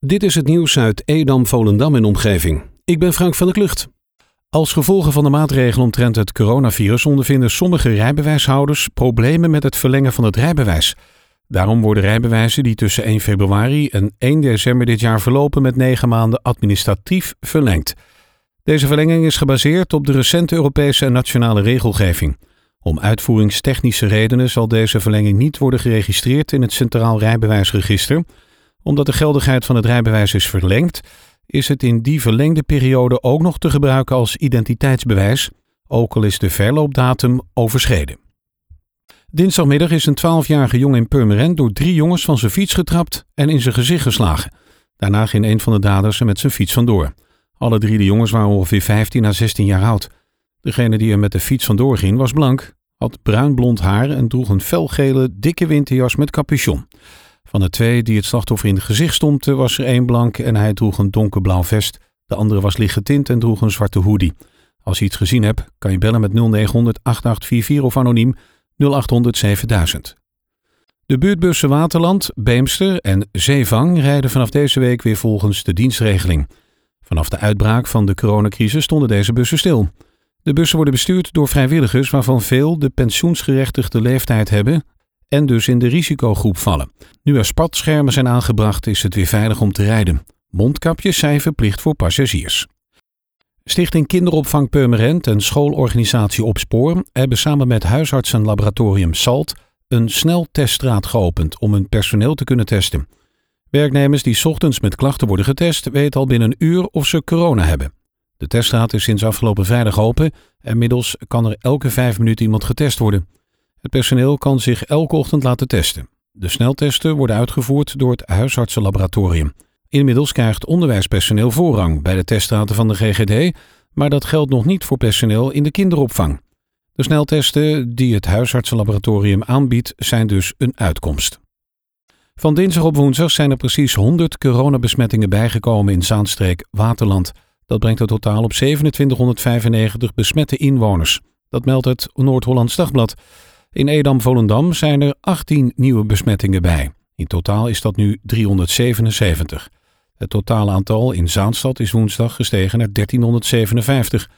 Dit is het nieuws uit Edam, Volendam en omgeving. Ik ben Frank van der Klucht. Als gevolg van de maatregelen omtrent het coronavirus ondervinden sommige rijbewijshouders problemen met het verlengen van het rijbewijs. Daarom worden rijbewijzen die tussen 1 februari en 1 december dit jaar verlopen met 9 maanden administratief verlengd. Deze verlenging is gebaseerd op de recente Europese en nationale regelgeving. Om uitvoeringstechnische redenen zal deze verlenging niet worden geregistreerd in het Centraal Rijbewijsregister. Omdat de geldigheid van het rijbewijs is verlengd, is het in die verlengde periode ook nog te gebruiken als identiteitsbewijs, ook al is de verloopdatum overschreden. Dinsdagmiddag is een 12-jarige jongen in Purmerend door drie jongens van zijn fiets getrapt en in zijn gezicht geslagen. Daarna ging een van de daders er met zijn fiets vandoor. Alle drie de jongens waren ongeveer 15 à 16 jaar oud. Degene die er met de fiets vandoor ging was blank, had bruin-blond haar en droeg een felgele, dikke winterjas met capuchon. Van de twee die het slachtoffer in het gezicht stompte, was er één blank en hij droeg een donkerblauw vest. De andere was lichtgetint en droeg een zwarte hoodie. Als je iets gezien hebt, kan je bellen met 0900 8844 of anoniem 0800 7000. De buurtbussen Waterland, Beemster en Zeevang rijden vanaf deze week weer volgens de dienstregeling. Vanaf de uitbraak van de coronacrisis stonden deze bussen stil. De bussen worden bestuurd door vrijwilligers waarvan veel de pensioensgerechtigde leeftijd hebben en dus in de risicogroep vallen. Nu er spatschermen zijn aangebracht is het weer veilig om te rijden. Mondkapjes zijn verplicht voor passagiers. Stichting Kinderopvang Purmerend en schoolorganisatie Opspoor hebben samen met huisartsenlaboratorium SALT een snelteststraat geopend om hun personeel te kunnen testen. Werknemers die ochtends met klachten worden getest weten al binnen een uur of ze corona hebben. De teststraat is sinds afgelopen vrijdag open en middels kan er elke vijf minuten iemand getest worden. Het personeel kan zich elke ochtend laten testen. De sneltesten worden uitgevoerd door het huisartsenlaboratorium. Inmiddels krijgt onderwijspersoneel voorrang bij de teststraten van de GGD, maar dat geldt nog niet voor personeel in de kinderopvang. De sneltesten die het huisartsenlaboratorium aanbiedt zijn dus een uitkomst. Van dinsdag op woensdag zijn er precies 100 coronabesmettingen bijgekomen in Zaanstreek Waterland. Dat brengt het totaal op 2795 besmette inwoners. Dat meldt het Noord-Hollands Dagblad. In Edam-Volendam zijn er 18 nieuwe besmettingen bij. In totaal is dat nu 377. Het totale aantal in Zaanstad is woensdag gestegen naar 1357.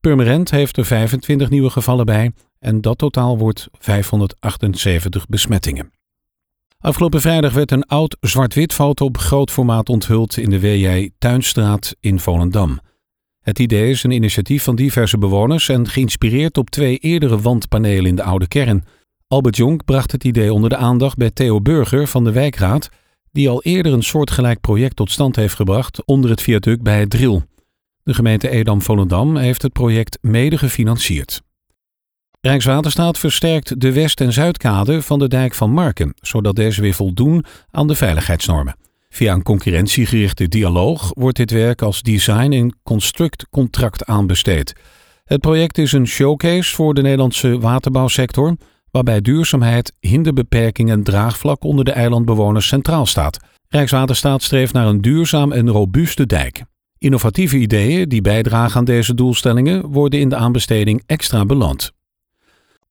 Purmerend heeft er 25 nieuwe gevallen bij en dat totaal wordt 578 besmettingen. Afgelopen vrijdag werd een oud zwart-wit foto op groot formaat onthuld in de WJ Tuinstraat in Volendam. Het idee is een initiatief van diverse bewoners en geïnspireerd op twee eerdere wandpanelen in de oude kern. Albert Jonk bracht het idee onder de aandacht bij Theo Burger van de Wijkraad, die al eerder een soortgelijk project tot stand heeft gebracht onder het viaduct bij het Driel. De gemeente Edam-Volendam heeft het project mede gefinancierd. Rijkswaterstaat versterkt de west- en zuidkade van de dijk van Marken, zodat deze weer voldoen aan de veiligheidsnormen. Via een concurrentiegerichte dialoog wordt dit werk als design- en construct-contract aanbesteed. Het project is een showcase voor de Nederlandse waterbouwsector, waarbij duurzaamheid, hinderbeperking en draagvlak onder de eilandbewoners centraal staat. Rijkswaterstaat streeft naar een duurzaam en robuuste dijk. Innovatieve ideeën die bijdragen aan deze doelstellingen worden in de aanbesteding extra beland.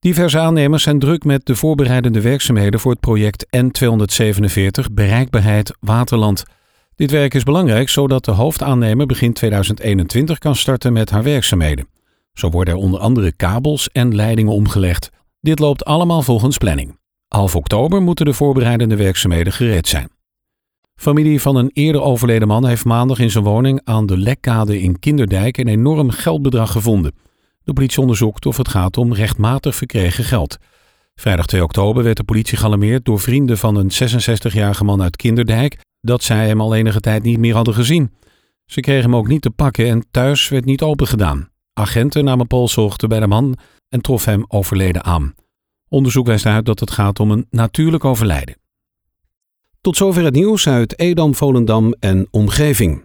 Diverse aannemers zijn druk met de voorbereidende werkzaamheden voor het project N247 Bereikbaarheid Waterland. Dit werk is belangrijk zodat de hoofdaannemer begin 2021 kan starten met haar werkzaamheden. Zo worden er onder andere kabels en leidingen omgelegd. Dit loopt allemaal volgens planning. Half oktober moeten de voorbereidende werkzaamheden gereed zijn. Familie van een eerder overleden man heeft maandag in zijn woning aan de Lekkade in Kinderdijk een enorm geldbedrag gevonden. De politie onderzoekt of het gaat om rechtmatig verkregen geld. Vrijdag 2 oktober werd de politie gealarmeerd door vrienden van een 66-jarige man uit Kinderdijk dat zij hem al enige tijd niet meer hadden gezien. Ze kregen hem ook niet te pakken en thuis werd niet opengedaan. Agenten namen polshoogte bij de man en trof hem overleden aan. Onderzoek wijst uit dat het gaat om een natuurlijk overlijden. Tot zover het nieuws uit Edam, Volendam en omgeving.